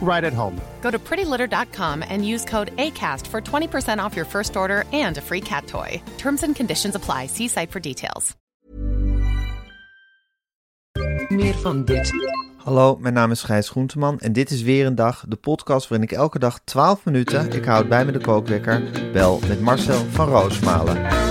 right at home. Go to prettylitter.com and use code ACAST for 20% off your first order and a free cat toy. Terms and conditions apply. See site for details. Meer van dit. Hallo, mijn naam is Gijs Groenteman en dit is weer een dag, de podcast waarin ik elke dag 12 minuten, ik houd bij me de kookwekker, bel met Marcel van Roosmalen.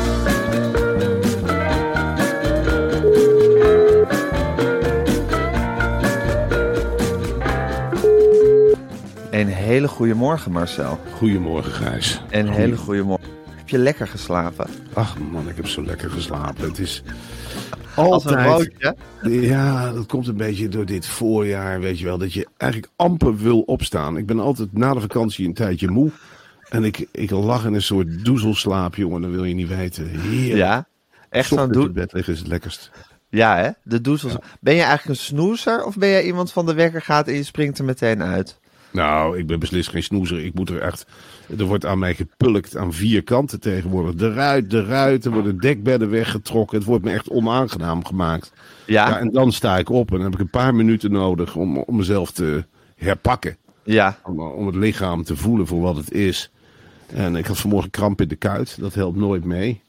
Een hele goede morgen Marcel. Goedemorgen, Gijs. Een hele goede morgen. Heb je lekker geslapen? Ach man, ik heb zo lekker geslapen. Het is altijd... Ja, dat komt een beetje door dit voorjaar, weet je wel. Dat je eigenlijk amper wil opstaan. Ik ben altijd na de vakantie een tijdje moe. En ik, ik lag in een soort doezelslaap, jongen. Dat wil je niet weten. Heerlijk. Ja, echt zo'n doe. bed liggen is het lekkerst. Ja, hè? De doezels. Ben je eigenlijk een snoezer of ben jij iemand van de wekker gaat en je springt er meteen uit? Nou, ik ben beslist geen snoezer. Ik moet er echt... Er wordt aan mij gepulkt aan vier kanten tegenwoordig. De ruit, de ruit. Er worden dekbedden weggetrokken. Het wordt me echt onaangenaam gemaakt. Ja, Ja, en dan sta ik op en dan heb ik een paar minuten nodig om, om mezelf te herpakken. ja. Om, om het lichaam te voelen voor wat het is. En ik had vanmorgen kramp in de kuit. Dat helpt nooit mee.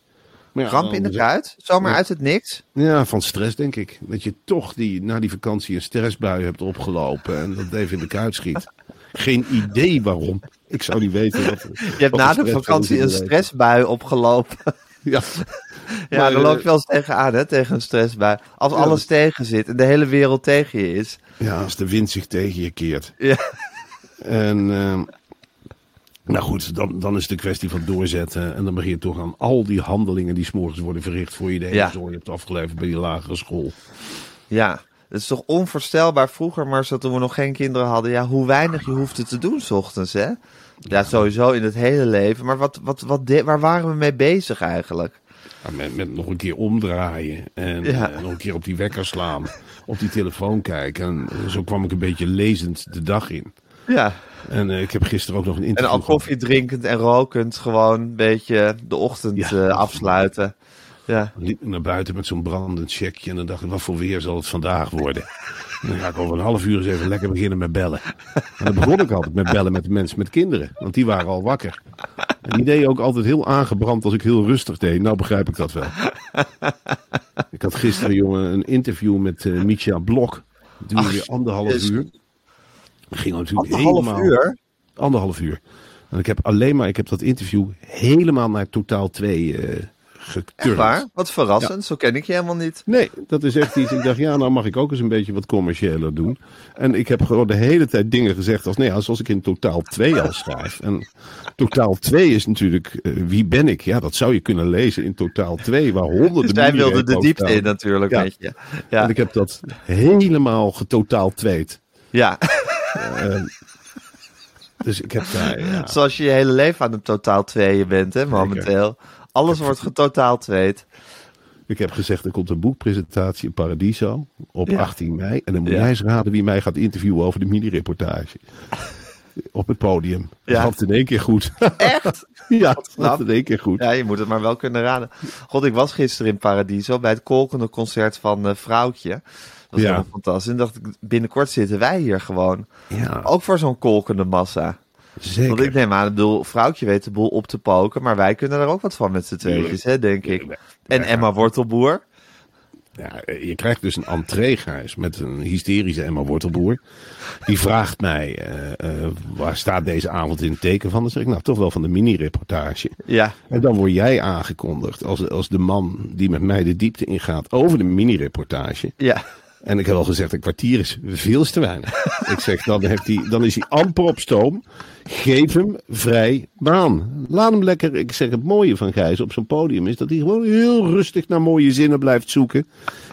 Ja, Kramp in de dan- kuit? Zomaar Ja. uit het niks? Ja, van stress denk ik. Dat je toch die, na die vakantie een stressbui hebt opgelopen. En dat even in de kuit schiet. Geen idee waarom. Ik zou niet weten wat. Je hebt na de vakantie een stressbui opgelopen. Ja, Ja, Maar, daar loop eh, je wel eens tegenaan, hè, tegen een stressbui. Als Ja, alles dat- tegen zit en de hele wereld tegen je is. ja, als de wind zich tegen je keert. Ja, En ehm, nou goed, dan, dan is het een kwestie van doorzetten. En dan begin je toch aan al die handelingen die s'morgens worden verricht voor je de hele Ja. zooi hebt afgeleverd bij die lagere school. ja. Het is toch onvoorstelbaar vroeger, maar zo toen we nog geen kinderen hadden. Ja, hoe weinig je hoefde te doen 's ochtends, hè? Ja, sowieso in het hele leven. Maar wat, wat, wat de- waar waren we mee bezig eigenlijk? Ja, met, met nog een keer omdraaien en Ja. eh, nog een keer op die wekker slaan, op die telefoon kijken. En eh, zo kwam ik een beetje lezend de dag in. Ja. En eh, ik heb gisteren ook nog een En interview al koffie drinkend en rokend gewoon een beetje de ochtend Ja. eh, afsluiten. Ja. Liep naar buiten met zo'n brandend checkje en dan dacht ik, wat voor weer zal het vandaag worden? En dan ga ik over een half uur eens even lekker beginnen met bellen. En dan begon ik altijd met bellen met mensen met kinderen, want die waren al wakker. En die deden ook altijd heel aangebrand als ik heel rustig deed. Nou begrijp ik dat wel. Ik had gisteren, jongen, een interview met Micha Blok. Het duurde Ach, weer anderhalf is- uur. Ging natuurlijk Anderhalf helemaal... uur? Anderhalf uur. En ik heb alleen maar, ik heb dat interview helemaal naar totaal 2 eh Echt geturnd. waar? Wat verrassend. Zo ken ik je helemaal niet. Nee, dat is echt iets. Ik dacht, ja, nou mag ik ook eens een beetje wat commerciëler doen. En ik heb gewoon de hele tijd dingen gezegd als, nee, ja, zoals ik in totaal 2 al schrijf. En totaal 2 is natuurlijk, eh, wie ben ik? Ja, dat zou je kunnen lezen in totaal 2, waar honderden Dus wij wilden de diepte staan. in natuurlijk Ja. met je. Ja. En ik heb dat helemaal getotaal tweet. ja. Dus ik heb daar, ja. Zoals je je hele leven aan het totaal tweeën bent, hè, momenteel. Alles wordt getotaal tweet. Ik heb gezegd, er komt een boekpresentatie in Paradiso op Ja. 18 mei. En dan moet jij eens raden wie mij gaat interviewen over de mini-reportage. Op het podium. Ja. Dat had in één keer goed. Echt? ja, dat had in één keer goed. Ja, je moet het maar wel kunnen raden. God, ik was gisteren in Paradiso bij het kolkende concert van eh, Vrouwtje. Dat Ja. fantastisch. En dacht ik, binnenkort zitten wij hier gewoon. Ja, Ook voor zo'n kolkende massa. zeker. Want ik neem aan, ik bedoel, Vrouwtje weet de boel op te poken. Maar wij kunnen er ook wat van met z'n tweetjes, hè, denk ik. En Emma Wortelboer. Ja, je krijgt dus een entree, Gijs, met een hysterische Emma Wortelboer. Die vraagt mij, eh, eh, waar staat deze avond in het teken van? Dan zeg ik, nou, toch wel van de mini-reportage. Ja, En dan word jij aangekondigd als, als de man die met mij de diepte ingaat over de mini-reportage. ja. En ik heb al gezegd, een kwartier is veel te weinig. ik zeg, dan, heeft hij, dan is hij amper op stoom. Geef hem vrij baan. Laat hem lekker. Ik zeg, het mooie van Gijs op zo'n podium is dat hij gewoon heel rustig naar mooie zinnen blijft zoeken.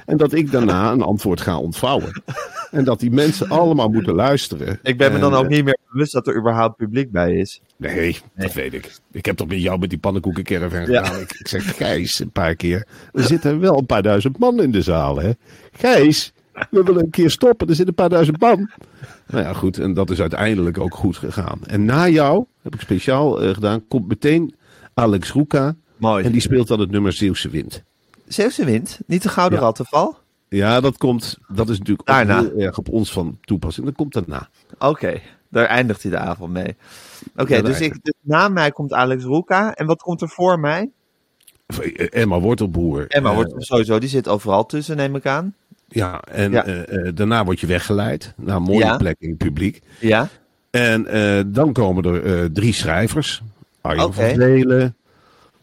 En dat ik daarna een antwoord ga ontvouwen. En dat die mensen allemaal moeten luisteren. Ik ben me dan ook eh, niet meer bewust dat er überhaupt publiek bij is. Nee, dat weet ik. Ik heb toch met jou met die pannenkoekencaravan Ja. gedaan. Ik, ik zeg, Gijs, een paar keer. Er zitten wel een paar duizend man in de zaal, hè. Gijs, we willen een keer stoppen. Er zitten een paar duizend man. Nou ja, goed. En dat is uiteindelijk ook goed gegaan. En na jou, heb ik speciaal eh, gedaan, komt meteen Alex Roeka. Mooi. En die speelt dan het nummer Zeeuwse Wind. Zeeuwse wind, niet de Gouden Ja. Rattenval? Ja, dat komt, dat is natuurlijk ook Daarna. heel erg op ons van toepassing. Dat komt daarna. Oké, daar eindigt hij de avond mee. Oké, Ja, dus, ik, dus na mij komt Alex Roeka. En wat komt er voor mij? Emma Wortelboer. Emma Eh, wordt sowieso, die zit overal tussen, neem ik aan. Ja, en Ja. eh, eh, daarna word je weggeleid naar een mooie Ja. plek in het publiek. Ja, En eh, dan komen er drie schrijvers. Arjen van Velen,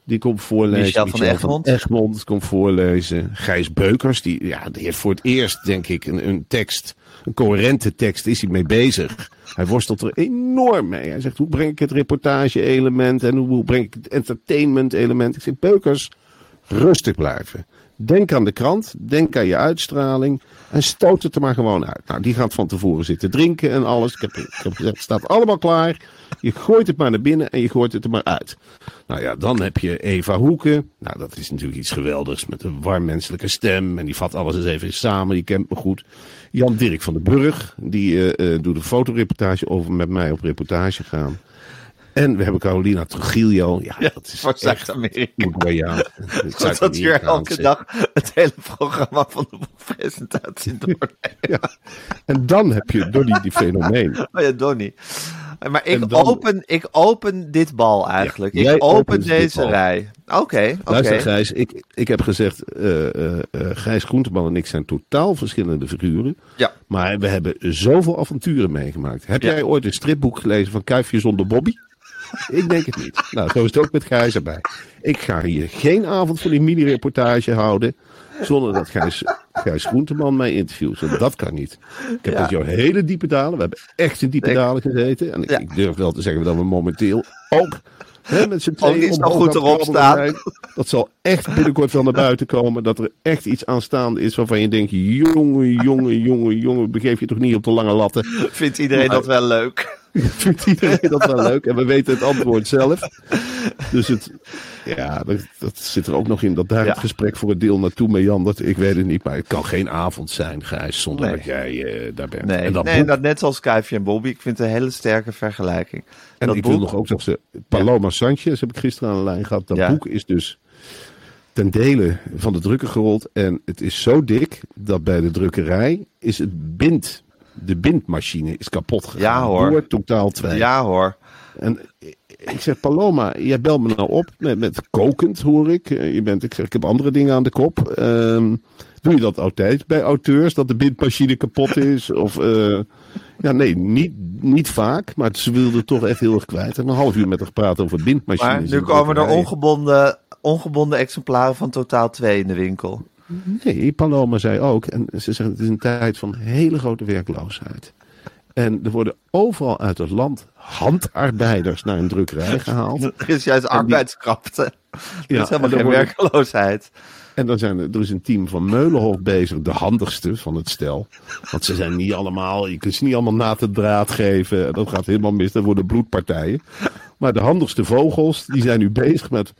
die komt voorlezen. Michel van Egmond. Egmond komt voorlezen. Gijs Beukers, die, ja, die heeft voor het eerst, denk ik, een, een tekst, een coherente tekst, is hij mee bezig. Hij worstelt er enorm mee. Hij zegt, hoe breng ik het reportage-element en hoe, hoe breng ik het entertainment-element? Ik zeg, Beukers, rustig blijven. Denk aan de krant, denk aan je uitstraling en stoot het er maar gewoon uit. Nou, die gaat van tevoren zitten drinken en alles. Ik heb, ik heb gezegd, het staat allemaal klaar. Je gooit het maar naar binnen en je gooit het er maar uit. Nou ja, dan heb je Eva Hoeken. Nou, dat is natuurlijk iets geweldigs met een warm menselijke stem. En die vat alles eens even samen, die kent me goed. Jan Dirk van den Burg, die eh, eh, doet een fotoreportage over met mij op reportage gaan. En we hebben Carolina Trujillo. Ja, Ja, dat is voor Zuid-Amerika. Uruguayaan. dat hier elke dag het hele programma van de presentatie doorneemt. Ja. En dan heb je Donny die fenomeen. Oh ja, Donnie. Maar ik, dan- open, ik open dit bal eigenlijk. Ja, ik open deze rij. Oké, Luister oké. Gijs, ik, ik heb gezegd, eh, eh, Gijs Groenteman en ik zijn totaal verschillende figuren. Ja. Maar we hebben zoveel avonturen meegemaakt. Heb Ja. jij ooit een stripboek gelezen van Kuifje zonder Bobby? Ik denk het niet. Nou, zo is het ook met Gijs erbij. Ik ga hier geen avond voor die mini-reportage houden. Zonder dat Gijs, Gijs Groenteman mij interviewt. Want dat kan niet. Ik heb Ja. met jou hele diepe dalen. We hebben echt in diepe dalen gezeten. En ik, Ja. ik durf wel te zeggen dat we momenteel ook hè, met z'n tweeën goed erop staan. Dat zal echt binnenkort wel naar buiten komen. Dat er echt iets aanstaande is waarvan je denkt... jongen, jongen, jongen, jongen... begeef je toch niet op de lange latten? Vindt iedereen dat wel leuk? Vindt iedereen dat wel leuk? En we weten het antwoord zelf. Dus het... Ja, dat, dat zit er ook nog in dat daar Ja. het gesprek voor het deel naartoe meandert. Ik weet het niet, maar het kan geen avond zijn, Gijs, zonder Nee. dat jij eh, daar bent. Nee, en dat nee boek- dat net zoals Kuifje en Bobby. Ik vind het een hele sterke vergelijking. En dat ik boek, wil nog ook zeggen, Paloma Sanchez heb ik gisteren aan de lijn gehad. Dat Ja. boek is dus ten dele van de drukker gerold. En het is zo dik dat bij de drukkerij is het bind, de bindmachine is kapot gegaan. Ja, hoor. Door totaal twee. Ja hoor. En ik zeg, Paloma, jij belt me nou op met, met kokend, hoor ik. Eh, Je bent, ik zeg, ik heb andere dingen aan de kop. Ehm, doe je dat altijd bij auteurs, dat de bindmachine kapot is? Of, eh, ja, nee, niet, niet vaak, maar ze wilde toch echt heel erg kwijt. En een half uur met haar gepraat over bindmachines. Maar nu komen er ongebonden, ongebonden exemplaren van totaal 2 in de winkel. Nee, Paloma zei ook, en ze zegt, het is een tijd van hele grote werkloosheid. En er worden overal uit het land handarbeiders naar een drukkerij gehaald. Er is juist arbeidskrapte. Er Ja, is helemaal geen worden- werkloosheid. En dan zijn er, er is een team van Meulenhof bezig, de handigste van het stel. Want ze zijn niet allemaal, je kunt ze niet allemaal na te draad geven. Dat gaat helemaal mis, dat worden bloedpartijen. Maar de handigste vogels, die zijn nu bezig met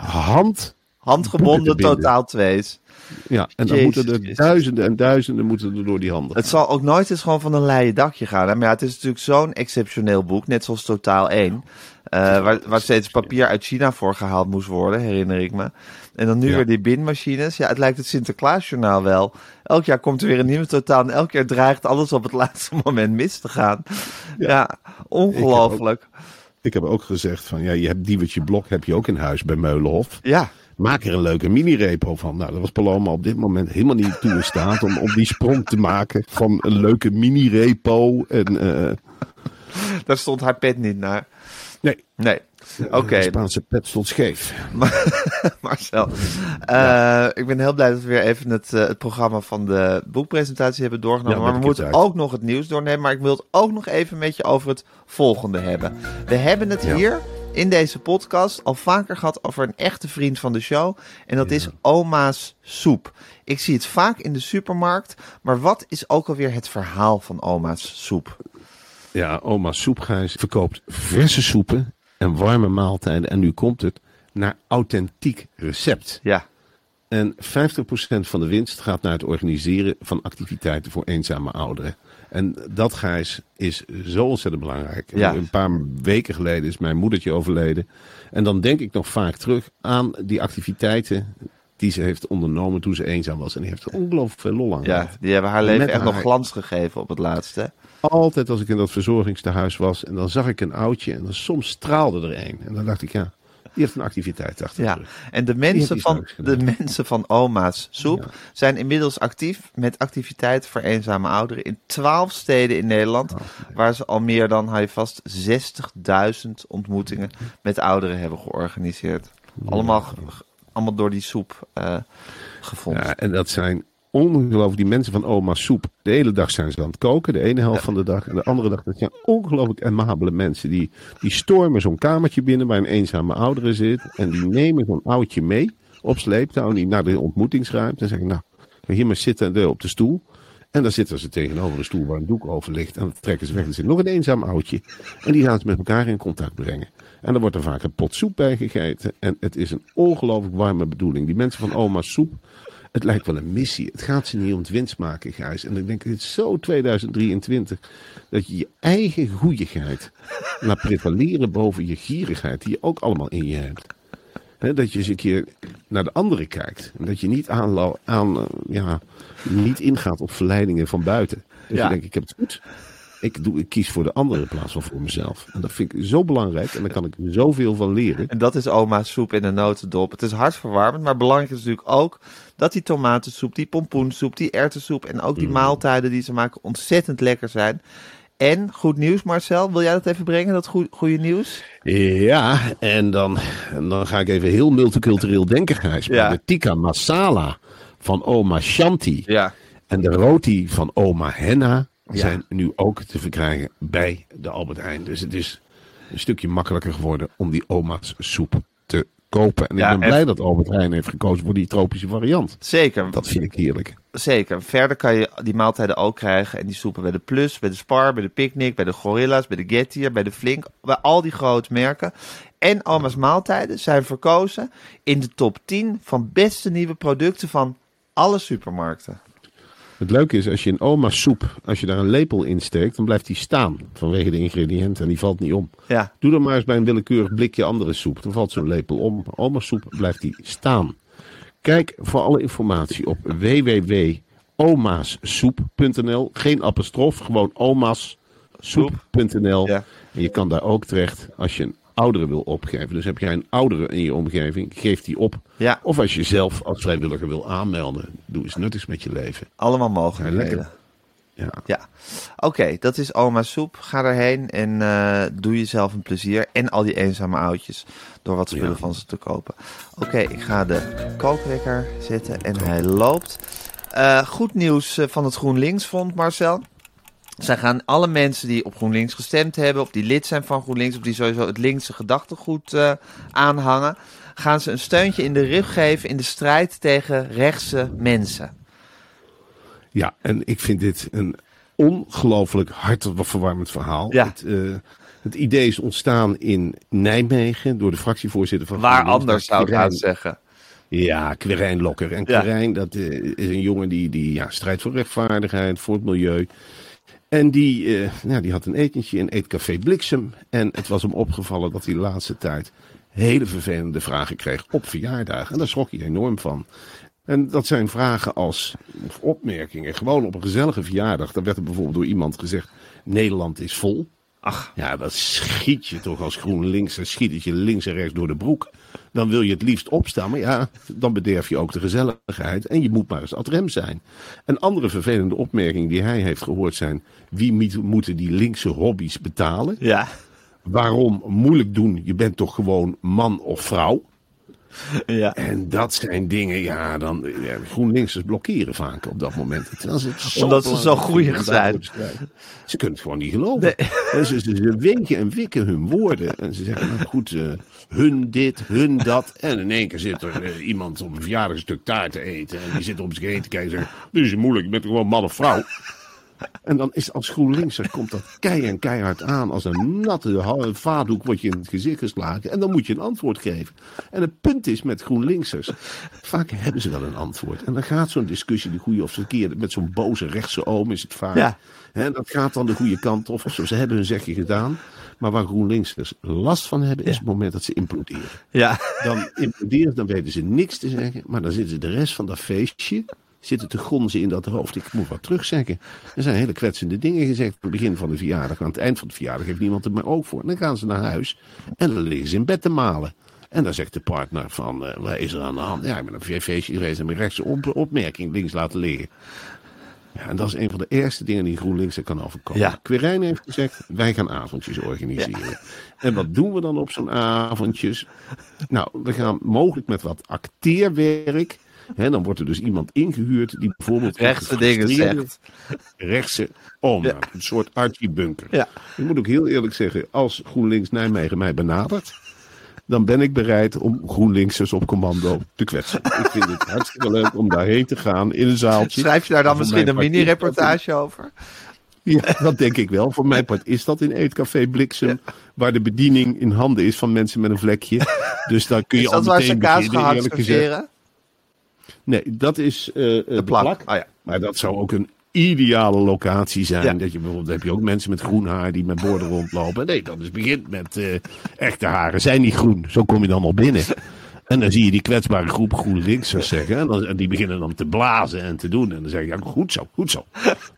hand. Handgebonden totaal 2's. Ja, en dan Jezus moeten er Christus. duizenden en duizenden moeten er door die handen. Het zal ook nooit eens gewoon van een leien dakje gaan. hè. Maar ja, het is natuurlijk zo'n exceptioneel boek, net zoals Totaal 1. eh, waar, waar steeds papier uit China voor gehaald moest worden, herinner ik me. En dan nu Ja. weer die bindmachines. Ja, het lijkt het Sinterklaasjournaal wel. Elk jaar komt er weer een nieuwe Totaal. En elk jaar dreigt alles op het laatste moment mis te gaan. Ja, ongelooflijk. Ik heb ook gezegd van, ja, je hebt Diewertje Blok heb je ook in huis bij Meulenhof. Ja, Maak er een leuke mini-repo van. Nou, dat was Paloma op dit moment helemaal niet toe in staat om, om die sprong te maken van een leuke mini-repo. En, eh, Daar stond haar pet niet naar. nee, Nee. Oké, de Spaanse pet stond scheef. Marcel. eh, Ik ben heel blij dat we weer even het, eh, het programma van de boekpresentatie hebben doorgenomen. Ja, maar we moeten uit. ook nog het nieuws doornemen. Maar ik wil het ook nog even met je over het volgende hebben. We hebben het Ja. hier in deze podcast al vaker gehad over een echte vriend van de show. En dat is oma's soep. Ik zie het vaak in de supermarkt. Maar wat is ook alweer het verhaal van oma's soep? Ja, oma Soepgijs verkoopt verse soepen en warme maaltijden. En nu komt het naar authentiek recept. Ja, En 50% van de winst gaat naar het organiseren van activiteiten voor eenzame ouderen. En dat, Gijs, is zo ontzettend belangrijk. Ja. Een paar weken geleden is mijn moedertje overleden. En dan denk ik nog vaak terug aan die activiteiten die ze heeft ondernomen toen ze eenzaam was. En die heeft er ongelooflijk veel lol aan ja die hebben haar leven echt nog glans gegeven op het laatste. Altijd als ik in dat verzorgingstehuis was en dan zag ik een oudje en dan soms straalde er een. En dan dacht ik, ja, die heeft een activiteit achter de Ja, en de mensen, van, de mensen van Oma's Soep Ja. zijn inmiddels actief met activiteiten voor eenzame ouderen in 12 steden in Nederland, waar ze al meer dan, hou je vast, 60.000 ontmoetingen met ouderen hebben georganiseerd. Allemaal, allemaal door die soep eh, gevonden. Ja, en dat zijn ongelooflijk, die mensen van oma soep. De hele dag zijn ze aan het koken, de ene helft van de dag. En de andere dag, dat zijn ongelooflijk amabele mensen. Die, die stormen zo'n kamertje binnen waar een eenzame oudere zit. En die nemen zo'n oudje mee op sleeptouw die naar de ontmoetingsruimte. En zeggen, nou, ga hier maar zitten eh, op de stoel. En dan zitten ze tegenover een stoel waar een doek over ligt. En dan trekken ze weg. Er zit nog een eenzaam oudje. En die gaan ze met elkaar in contact brengen. En dan wordt er vaak een pot soep bij gegeten. En het is een ongelooflijk warme bedoeling. Die mensen van oma soep, het lijkt wel een missie. Het gaat ze niet om het winst maken, Gijs. En ik denk, het is zo 2023 dat je je eigen goeieheid laat prevaleren boven je gierigheid, die je ook allemaal in je hebt. Dat je eens een keer naar de anderen kijkt. En dat je niet, aanlo- aan, eh, ja, niet ingaat op verleidingen van buiten. Dat Ja. je denkt, ik heb het goed. Ik, doe, ik kies voor de anderen in plaats van voor mezelf. En dat vind ik zo belangrijk. En daar kan ik zoveel van leren. En dat is oma's soep in een notendop. Het is hartverwarmend, maar belangrijk is natuurlijk ook dat die tomatensoep, die pompoensoep, die erwtensoep en ook die Mm. maaltijden die ze maken ontzettend lekker zijn. En goed nieuws, Marcel, wil jij dat even brengen, dat goe- goede nieuws? Ja, en dan, en dan ga ik even heel multicultureel denken, Gijs. Ja. De tikka masala van oma Shanti Ja. en de roti van oma Henna Ja. zijn nu ook te verkrijgen bij de Albert Heijn. Dus het is een stukje makkelijker geworden om die oma's soep te kopen. En ik ben en- blij dat Albert Heijn heeft gekozen voor die tropische variant. Zeker, Dat vind ik heerlijk. zeker. Verder kan je die maaltijden ook krijgen en die soepen bij de Plus, bij de Spar, bij de Picnic, bij de Gorilla's, bij de Gettier, bij de Flink, bij al die grote merken. En Oma's maaltijden zijn verkozen in de top 10 van beste nieuwe producten van alle supermarkten. Het leuke is, als je een oma soep, als je daar een lepel in steekt, dan blijft die staan vanwege de ingrediënten en die valt niet om. Ja, Doe dan maar eens bij een willekeurig blikje andere soep. Dan valt zo'n lepel om. Oma soep blijft die staan. Kijk voor alle informatie op www.omaassoep.nl. Geen apostrof, gewoon omaassoep.nl. Ja. En je kan daar ook terecht als je een oudere wil opgeven. Dus heb jij een oudere in je omgeving, geef die op. Ja. Of als je zelf als vrijwilliger wil aanmelden, doe eens nuttigs met je leven. allemaal Ja, mogelijkheden. lekker. Ja. Ja, oké, dat is oma soep. Ga erheen en eh, doe jezelf een plezier. En al die eenzame oudjes door wat spullen Ja. van ze te kopen. Oké, ik ga de kookwekker zetten en hij loopt. Eh, goed nieuws eh, van het GroenLinks-front, Marcel. Zij gaan alle mensen die op GroenLinks gestemd hebben, of die lid zijn van GroenLinks, of die sowieso het linkse gedachtegoed eh, aanhangen, gaan ze een steuntje in de rug geven in de strijd tegen rechtse mensen. Ja, en ik vind dit een ongelooflijk hartverwarmend verhaal. Ja. Het, eh, het idee is ontstaan in Nijmegen door de fractievoorzitter van Waar GroenLinks, anders zou ik haast zeggen. Ja, Quirijn Lokker. En Ja. Quirijn, dat eh, is een jongen die, die ja, strijdt voor rechtvaardigheid, voor het milieu. En die, eh, ja, die had een etentje in Eetcafé Bliksem. En het was hem opgevallen dat hij de laatste tijd hele vervelende vragen kreeg op verjaardagen. En daar schrok hij enorm van. En dat zijn vragen als, of opmerkingen, gewoon op een gezellige verjaardag. Dan werd er bijvoorbeeld door iemand gezegd, Nederland is vol. Ach, Ja, dat schiet je toch als GroenLinks, dan schiet het je links en rechts door de broek. Dan wil je het liefst opstaan. Maar ja, dan bederf je ook de gezelligheid. En je moet maar eens ad rem zijn. Een andere vervelende opmerking die hij heeft gehoord zijn... wie moeten die linkse hobby's betalen? Ja. Waarom moeilijk doen? Je bent toch gewoon man of vrouw? Ja. En dat zijn dingen, ja, dan ja, GroenLinksers blokkeren vaak op dat moment. Omdat ze zo om zijn. Ze kunnen het gewoon niet geloven. En ze, ze, ze wegen en wikken hun woorden. En ze zeggen, nou goed, eh, hun dit, hun dat. En in één keer zit er eh, iemand op een verjaardag een stuk taart te eten. En die zit op zijn heen te kijken en zegt, dit is moeilijk, je bent gewoon man of vrouw. En dan is als GroenLinkser komt dat kei en keihard aan. Als een natte vaatdoek wordt je in het gezicht geslagen. En dan moet je een antwoord geven. En het punt is met GroenLinksers. Vaak hebben ze wel een antwoord. En dan gaat zo'n discussie de goede of verkeerde. Met zo'n boze rechtse oom is het vaak. Ja. En dat gaat dan de goede kant op. Of zo. Ze hebben hun zegje gedaan. Maar waar GroenLinksers last van hebben. Is het moment dat ze imploderen Ja. dan imploderen, dan weten ze niks te zeggen. Maar dan zitten ze de rest van dat feestje zitten te gonzen in dat hoofd. Ik moet wat terugzeggen. Er zijn hele kwetsende dingen gezegd. Aan het begin van de verjaardag. Aan het eind van de verjaardag heeft niemand er maar ook voor. En dan gaan ze naar huis. En dan liggen ze in bed te malen. En dan zegt de partner van, eh wat is er aan de hand? Ja, ik ben een feestje geweest en mijn rechtse op- opmerking links laten liggen. Ja, en dat is een van de eerste dingen die GroenLinks er kan overkomen. Ja. Quirijn heeft gezegd, wij gaan avondjes organiseren. En wat doen we dan op zo'n avondjes? Nou, we gaan mogelijk met wat acteerwerk. Hè, dan wordt er dus iemand ingehuurd die bijvoorbeeld... Rechtse dingen zegt. Rechtse oma. Ja. Een soort Archie Bunker. Ja. Ik moet ook heel eerlijk zeggen, als GroenLinks Nijmegen mij benadert... dan ben ik bereid om GroenLinksers op commando te kwetsen. ik vind het hartstikke leuk om daarheen te gaan in een zaaltje. Schrijf je daar dan misschien een mini-reportage over? ja, dat denk ik wel. Voor mijn part is dat in Eetcafé Bliksem. Waar de bediening in handen is van mensen met een vlekje. Dus daar kun je Is al dat waar ze meteen kaas beginnen, eerlijk gezegd. Nee, dat is eh, eh, de plak. plak. Ah, ja. Maar dat zou ook een ideale locatie zijn. Ja. Dat je bijvoorbeeld heb je ook mensen met groen haar die met borden rondlopen. Nee, dat is begint met eh, echte haren zijn niet groen. Zo kom je dan al binnen. En dan zie je die kwetsbare groep GroenLinksers zeggen. En, dan, en die beginnen dan te blazen en te doen. En dan zeg je, ja, goed zo, goed zo.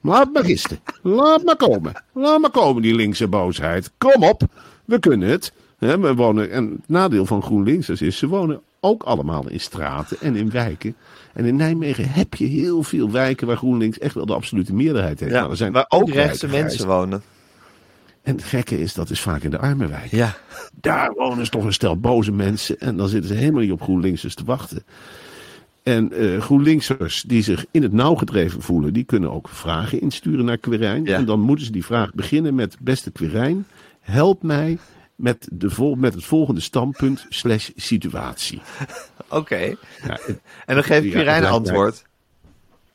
Laat maar gisten. Laat maar komen. Laat maar komen, die linkse boosheid. Kom op, we kunnen het. We wonen, en het nadeel van GroenLinksers is, ze wonen ook allemaal in straten en in wijken. En in Nijmegen heb je heel veel wijken waar GroenLinks echt wel de absolute meerderheid heeft. Nou, Ja, er zijn waar ook rechtse mensen wonen. En het gekke is, dat is vaak in de arme wijk. Ja. Daar wonen ze toch een stel boze mensen. En dan zitten ze helemaal niet op GroenLinksers te wachten. En eh GroenLinksers die zich in het nauw gedreven voelen, die kunnen ook vragen insturen naar Quirijn. Ja. En dan moeten ze die vraag beginnen met: Beste Quirijn, help mij met, de vol met het volgende standpunt slash situatie. Oké. Ja, het- En dan geeft Ja, Pirijn ja, antwoord.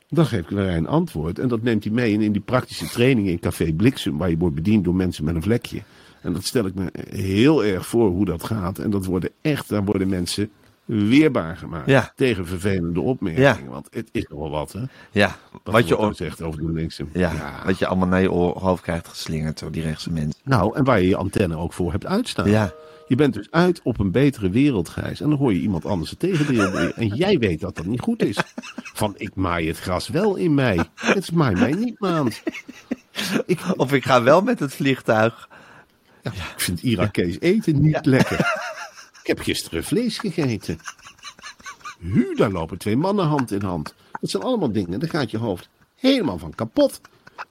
dan geeft Quirijn antwoord. En dat neemt hij mee in, in die praktische trainingen in Café Bliksem, waar je wordt bediend door mensen met een vlekje. En dat stel ik me heel erg voor hoe dat gaat. En dat worden echt, daar worden mensen weerbaar gemaakt Ja. tegen vervelende opmerkingen. Ja. Want het is nogal wat, hè? Ja. Wat, Wat je, zegt over de linkse. ja, wat je allemaal naar je oor- hoofd krijgt geslingerd door die rechtse mensen. Nou, en waar je je antenne ook voor hebt uitstaan. Ja. Je bent dus uit op een betere wereld, Gijs. En dan hoor je iemand anders het tegendeel. En jij weet dat dat niet goed is. Van, ik maai het gras wel in mei. Het maai mij niet maand. Ik, Of ik ga wel met het vliegtuig. Ja, ik vind Irakees eten niet lekker. Ik heb gisteren vlees gegeten. Hu, daar lopen twee mannen hand in hand. Dat zijn allemaal dingen, daar gaat je hoofd helemaal van kapot.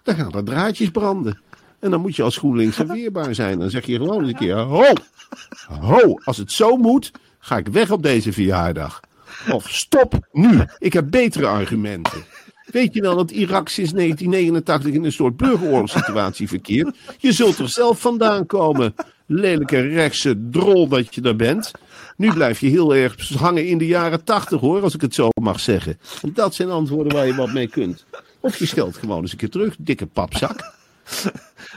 Dan gaan er draadjes branden. En dan moet je als GroenLinks weerbaar zijn. Dan zeg je gewoon eens een keer, ho, ho, als het zo moet, ga ik weg op deze verjaardag. Of stop nu, ik heb betere argumenten. Weet je wel dat Irak sinds 1989 in een soort burgeroorlogssituatie verkeert? Je zult er zelf vandaan komen. Lelijke rechtse drol dat je daar bent. Nu blijf je heel erg hangen in de jaren 80 hoor, als ik het zo mag zeggen. Want dat zijn antwoorden waar je wat mee kunt. Of je stelt gewoon eens een keer terug, dikke papzak.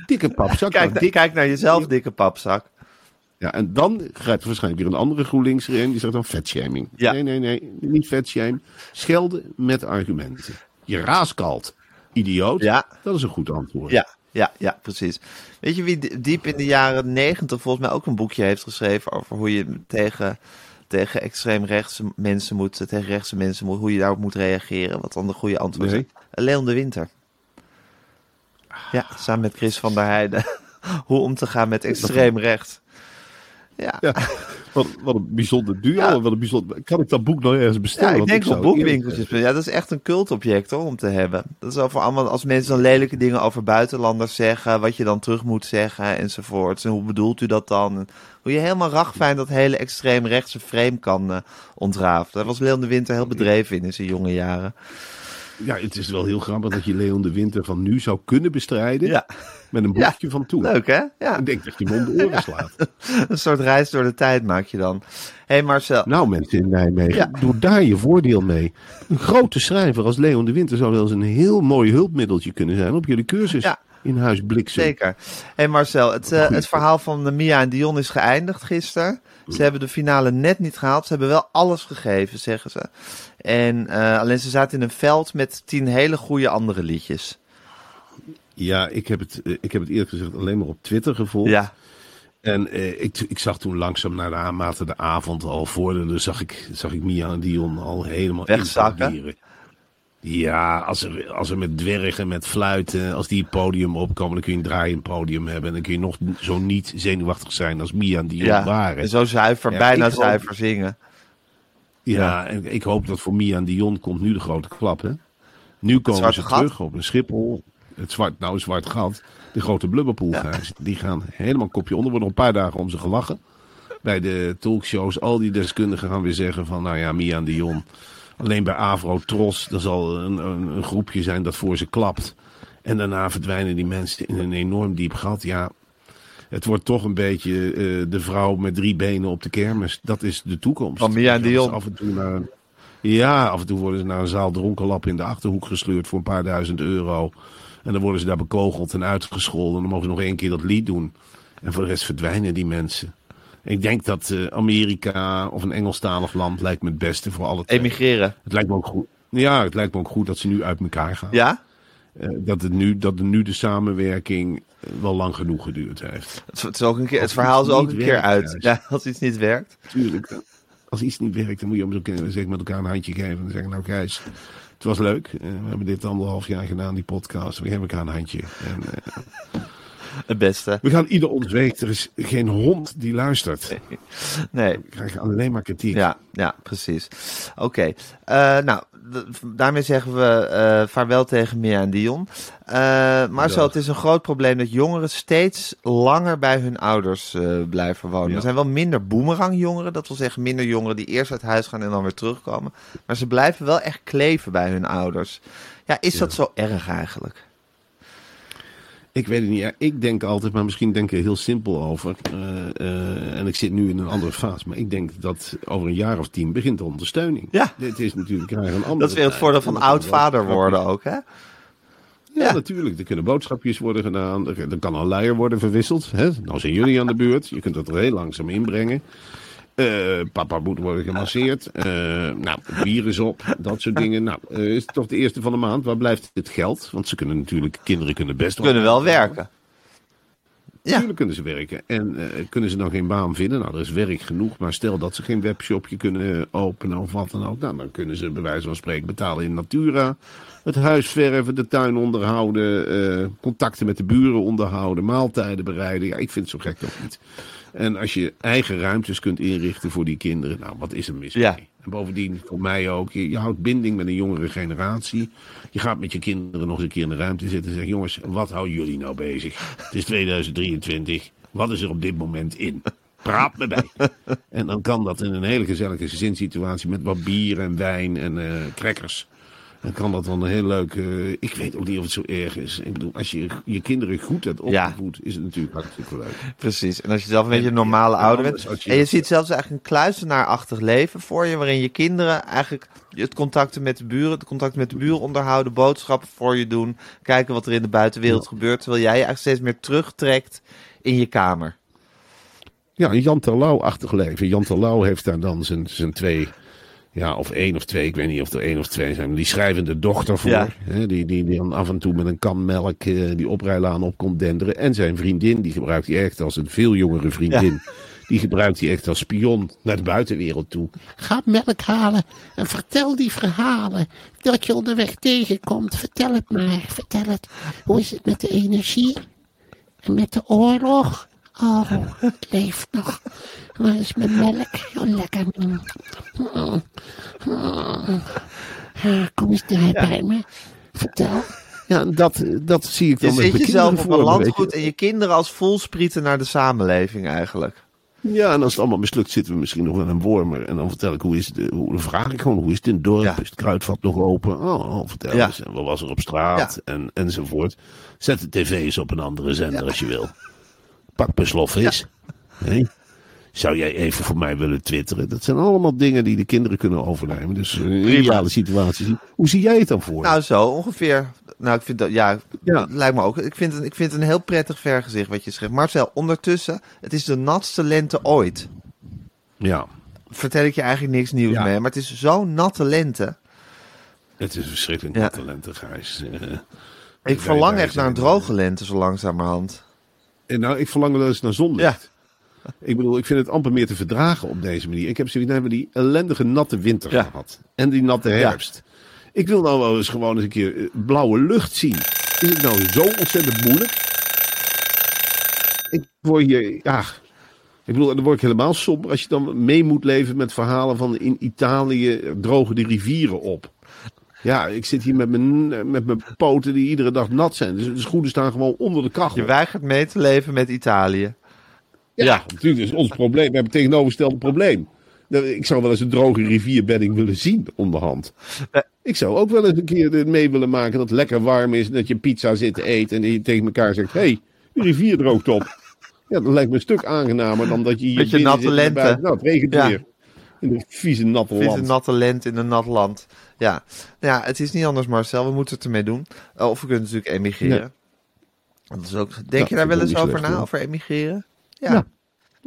Dikke papzak. Kijk, nou, dik- kijk naar jezelf, dikke papzak. ja, en dan grijpt er waarschijnlijk weer een andere GroenLinks erin. Die zegt dan vetshaming. Ja. Nee, nee, nee. Niet vetshaming. Schelden met argumenten. Je raaskalt. Idioot. Ja. Dat is een goed antwoord. Ja, ja, ja, precies. Weet je wie di- diep in de jaren negentig volgens mij ook een boekje heeft geschreven over hoe je tegen, tegen extreemrechtse mensen moet, tegen rechtse mensen moet, hoe je daarop moet reageren, wat dan de goede antwoord Nee. is. Leon de Winter. Ja, samen met Chris van der Heijden. hoe om te gaan met extreem rechts. Ja, Ja. Wat, wat een bijzonder duo. Ja. Wat een bijzonder... Kan ik dat boek nog ergens Ja, bestellen? ik Want denk op boekwinkeltjes. Ja, dat is echt een cultobject hoor, om te hebben. Dat is over allemaal, als mensen dan lelijke dingen over buitenlanders zeggen, wat je dan terug moet zeggen enzovoort. En hoe bedoelt u dat dan? En hoe je helemaal ragfijn dat hele extreem rechtse frame kan eh, ontrafelen. Daar was Leon de Winter heel bedreven in in zijn jonge jaren. Ja, het is wel heel grappig dat je Leon de Winter van nu zou kunnen bestrijden. Ja, Met een boekje van toen. leuk hè? Ja, Ik denk dat je hem om de oren slaat. een soort reis door de tijd maak je dan. Hé hey Marcel, Nou, mensen in Nijmegen, Ja. doe daar je voordeel mee. Een grote schrijver als Leon de Winter zou wel eens een heel mooi hulpmiddeltje kunnen zijn op jullie cursus Ja. in Huis Bliksem. Zeker. Hé hey Marcel, het, eh, het verhaal van Mia en Dion is geëindigd gisteren. Ze hebben de finale net niet gehaald. Ze hebben wel alles gegeven, zeggen ze. En eh, alleen ze zaten in een veld met tien hele goede andere liedjes. Ja, ik heb, het, eh, ik heb het eerlijk gezegd alleen maar op Twitter gevolgd. Ja, En eh, ik, ik zag toen langzaam naar de aanmate de avond al vorderde, zag ik, zag ik Mia en Dion al helemaal Wegzakken? imploderen. Ja, als er, als er met dwergen, met fluiten, als die podium opkomen, dan kun je een draaiend podium hebben. En dan kun je nog zo niet zenuwachtig zijn als Mia en Dion ja. waren. En zo zuiver, Ja, bijna ik hoop- zuiver zingen. Ja, en ik hoop dat voor Mia en Dion komt nu de grote klap. Hè? Nu komen ze gat? terug op een Schiphol. Het zwart, nou, zwart gat. De grote blubberpoolgijs. Die gaan helemaal kopje onder. Er worden een paar dagen om ze gelachen. Bij de talkshows. Al die deskundigen gaan weer zeggen van... Nou ja, Mia en Dion. Alleen bij Avro Tros. Er zal een, een, een groepje zijn dat voor ze klapt. En daarna verdwijnen die mensen in een enorm diep gat. Ja, het wordt toch een beetje eh, de vrouw met drie benen op de kermis. Dat is de toekomst. Van Mia en Dion. Af en toe naar ja, af en toe worden ze naar een zaal dronkenlap in de Achterhoek gesleurd voor een paar duizend euro. En dan worden ze daar bekogeld en uitgescholden. En dan mogen ze nog één keer dat lied doen. En voor de rest verdwijnen die mensen. Ik denk dat eh, Amerika of een Engelstalig land lijkt me het beste voor alle twee. Emigreren. Het lijkt me ook goed. Ja, het lijkt me ook goed dat ze nu uit elkaar gaan. Ja? Eh, dat, het nu, dat de, nu de samenwerking eh, wel lang genoeg geduurd heeft. Het, het is ook een keer, het verhaal is ook een keer uit. Ja, als iets niet werkt. Tuurlijk. Als iets niet werkt, dan moet je om zo kunnen zeg, met elkaar een handje geven. En zeggen, nou Gijs, het was leuk. Eh, we hebben dit anderhalf jaar gedaan, die podcast. We geven elkaar een handje. En, eh, Het beste. we gaan ieder ons. Er is geen hond die luistert. Nee. We krijgen alleen maar kritiek. Ja, ja, precies. Oké, eh, nou, daarmee zeggen we eh, vaarwel tegen Mia en Dion. Eh Marcel, Dag. het is een groot probleem dat jongeren steeds langer bij hun ouders eh, blijven wonen. Ja. Er zijn wel minder boemerangjongeren, dat wil zeggen minder jongeren die eerst uit huis gaan en dan weer terugkomen. Maar ze blijven wel echt kleven bij hun ouders. Ja, is dat zo erg eigenlijk? Ik weet het niet. Ja, ik denk altijd, maar misschien denk ik er heel simpel over. Eh, eh, en ik zit nu in een andere fase. Maar ik denk dat over een jaar of tien begint de ondersteuning. Ja. Dit is natuurlijk krijgen een andere Dat is weer het voordeel van oud vader worden ook, hè? Ja, Ja. natuurlijk. Er kunnen boodschapjes worden gedaan. Er, kan een luier worden verwisseld. Hè? Nou zijn jullie aan de beurt. Je kunt dat er heel langzaam inbrengen. Eh, papa moet worden gemasseerd. Eh, nou, bier is op. Dat soort dingen. Nou, eh, is het toch de eerste van de maand. Waar blijft het geld? Want ze kunnen natuurlijk, kinderen kunnen best Ze kunnen wel werken. Ja. Natuurlijk kunnen ze werken. En kunnen ze dan geen baan vinden? Nou, er is werk genoeg. Maar stel dat ze geen webshopje kunnen openen of wat dan ook. Nou, dan kunnen ze bij wijze van spreken betalen in Natura. Het huis verven, de tuin onderhouden. contacten met de buren onderhouden. Maaltijden bereiden. Ja, ik vind het zo gek nog niet. En als je eigen ruimtes kunt inrichten voor die kinderen. Nou, wat is er mis mee? Ja. En bovendien, voor mij ook, je, je houdt binding met een jongere generatie. Je gaat met je kinderen nog eens een keer in de ruimte zitten en zegt: Jongens, wat houden jullie nou bezig? Het is 2023. Wat is er op dit moment in? Praat me bij. En dan kan dat in een hele gezellige gezinssituatie met wat bier en wijn en eh crackers. Dan kan dat dan een heel leuk. eh, ik weet ook niet of het zo erg is. Ik bedoel, als je je kinderen goed hebt Ja. opgevoed, is het natuurlijk hartstikke leuk. Precies. En als je zelf een beetje een En- normale ouder bent. je- En je ziet zelfs eigenlijk een kluizenaarachtig leven voor je. Waarin je kinderen eigenlijk het contacten met de buren, het contact met de buren onderhouden. Boodschappen voor je doen. Kijken wat er in de buitenwereld gebeurt. Terwijl jij je eigenlijk steeds meer terugtrekt in je kamer. Ja, een Jan Terlouw-achtig leven. Jan Terlouw heeft daar dan zijn, zijn twee, ja, of één of twee, ik weet niet of er één of twee zijn, die schrijvende dochter voor. Ja. Hè, die, die, die dan af en toe met een kan melk eh, die oprijlaan op komt denderen. En zijn vriendin, die gebruikt hij echt als een veel jongere vriendin. Die gebruikt hij echt als spion naar de buitenwereld toe. Ga melk halen en vertel die verhalen dat je onderweg tegenkomt. Vertel het maar, vertel het. Hoe is het met de energie? En met de oorlog? Oh, het leeft nog. Waar is mijn melk? Oh, lekker. Mm. Mm. Mm. Ah, Kom eens daar bij me. Vertel. Ja, dat, dat zie ik Je dan met zit mijn jezelf kinderen op een je. landgoed en je kinderen als voelsprieten naar de samenleving eigenlijk. Ja, en als het allemaal mislukt, zitten we misschien nog wel een wormer. En dan vertel ik hoe is het, hoe, dan vraag ik gewoon hoe is het in het dorp? Ja. Is het kruidvat nog open? Oh, oh, vertel Ja. eens. En wat was er op straat? En, enzovoort. Zet de tv eens op een andere zender als je wil. Pak mijn slof Nee? Zou jij even voor mij willen twitteren? Dat zijn allemaal dingen die de kinderen kunnen overnemen. Dus eh, een ideale situatie. Hoe zie jij het dan voor? Nou, zo ongeveer. Nou, ik vind dat, ja, lijkt me ook. Ik vind, het, ik vind het een heel prettig vergezicht wat je schrijft. Marcel, ondertussen, het is de natste lente ooit. ja, Vertel ik je eigenlijk niks nieuws Ja. mee, maar het is zo'n natte lente. het is verschrikkelijk Ja. natte lente, Gijs. Eh, Ik verlang echt naar een droge lente zo langzamerhand. En nou, ik verlang wel eens naar zonlicht. Ik bedoel, ik vind het amper meer te verdragen op deze manier. Ik heb zoiets, nou hebben we die ellendige natte winter Ja. gehad. En die natte herfst. Ik wil nou wel eens gewoon eens een keer eh, blauwe lucht zien. Is het nou zo ontzettend moeilijk? Ik word hier, ja... Ik bedoel, dan word ik helemaal somber als je dan mee moet leven met verhalen van in Italië drogen de rivieren op. Ja, ik zit hier met mijn, met mijn poten die iedere dag nat zijn. Dus de schoenen staan gewoon onder de kachel. Je weigert mee te leven met Italië. Ja, natuurlijk. Dat is ons probleem. We hebben tegenovergestelde probleem. Nou, Ik zou wel eens een droge rivierbedding willen zien onderhand. Ik zou ook wel eens een keer mee willen maken dat het lekker warm is. En dat je pizza zit te eten en je tegen elkaar zegt: hé, hey, de rivier droogt op. Ja, dat lijkt me een stuk aangenamer dan dat je hier Beetje natte lente. Nou, het regent Ja. weer. In de vieze natte land. natte in een nat land. Ja. Nou ja, het is niet anders, Marcel. We moeten het ermee doen. Uh, of we kunnen natuurlijk emigreren. Dat is ook... Denk je daar wel eens over na, over emigreren? Ja. Ja.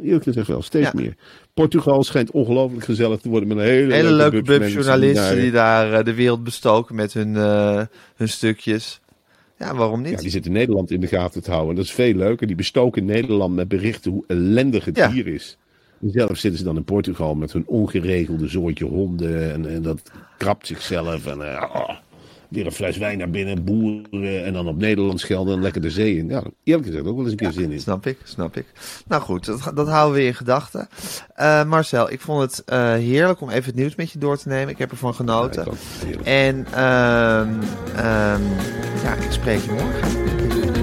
Eerlijk gezegd wel, steeds Ja. meer. Portugal schijnt ongelooflijk gezellig te worden met een hele, Hele leuke bubs mensen bubjournalisten die daar- eh, de wereld bestoken met hun, eh, hun stukjes. Ja, waarom niet? Ja, die zitten Nederland in de gaten te houden. Dat is veel leuker. Die bestoken Nederland met berichten hoe ellendig het hier is. Zelf zitten ze dan in Portugal met hun ongeregelde soortje honden. En, en dat krapt zichzelf. En eh, oh, weer een fles wijn naar binnen, boeren. En dan op Nederland schelden en lekker de zee in. Ja, eerlijk gezegd ook wel eens een keer zin in. Snap ik, snap ik. Nou goed, dat, dat houden we in gedachten. Eh, Marcel, ik vond het eh, heerlijk om even het nieuws met je door te nemen. Ik heb ervan genoten. Ja, en ehm, ehm, ja, ik spreek je morgen.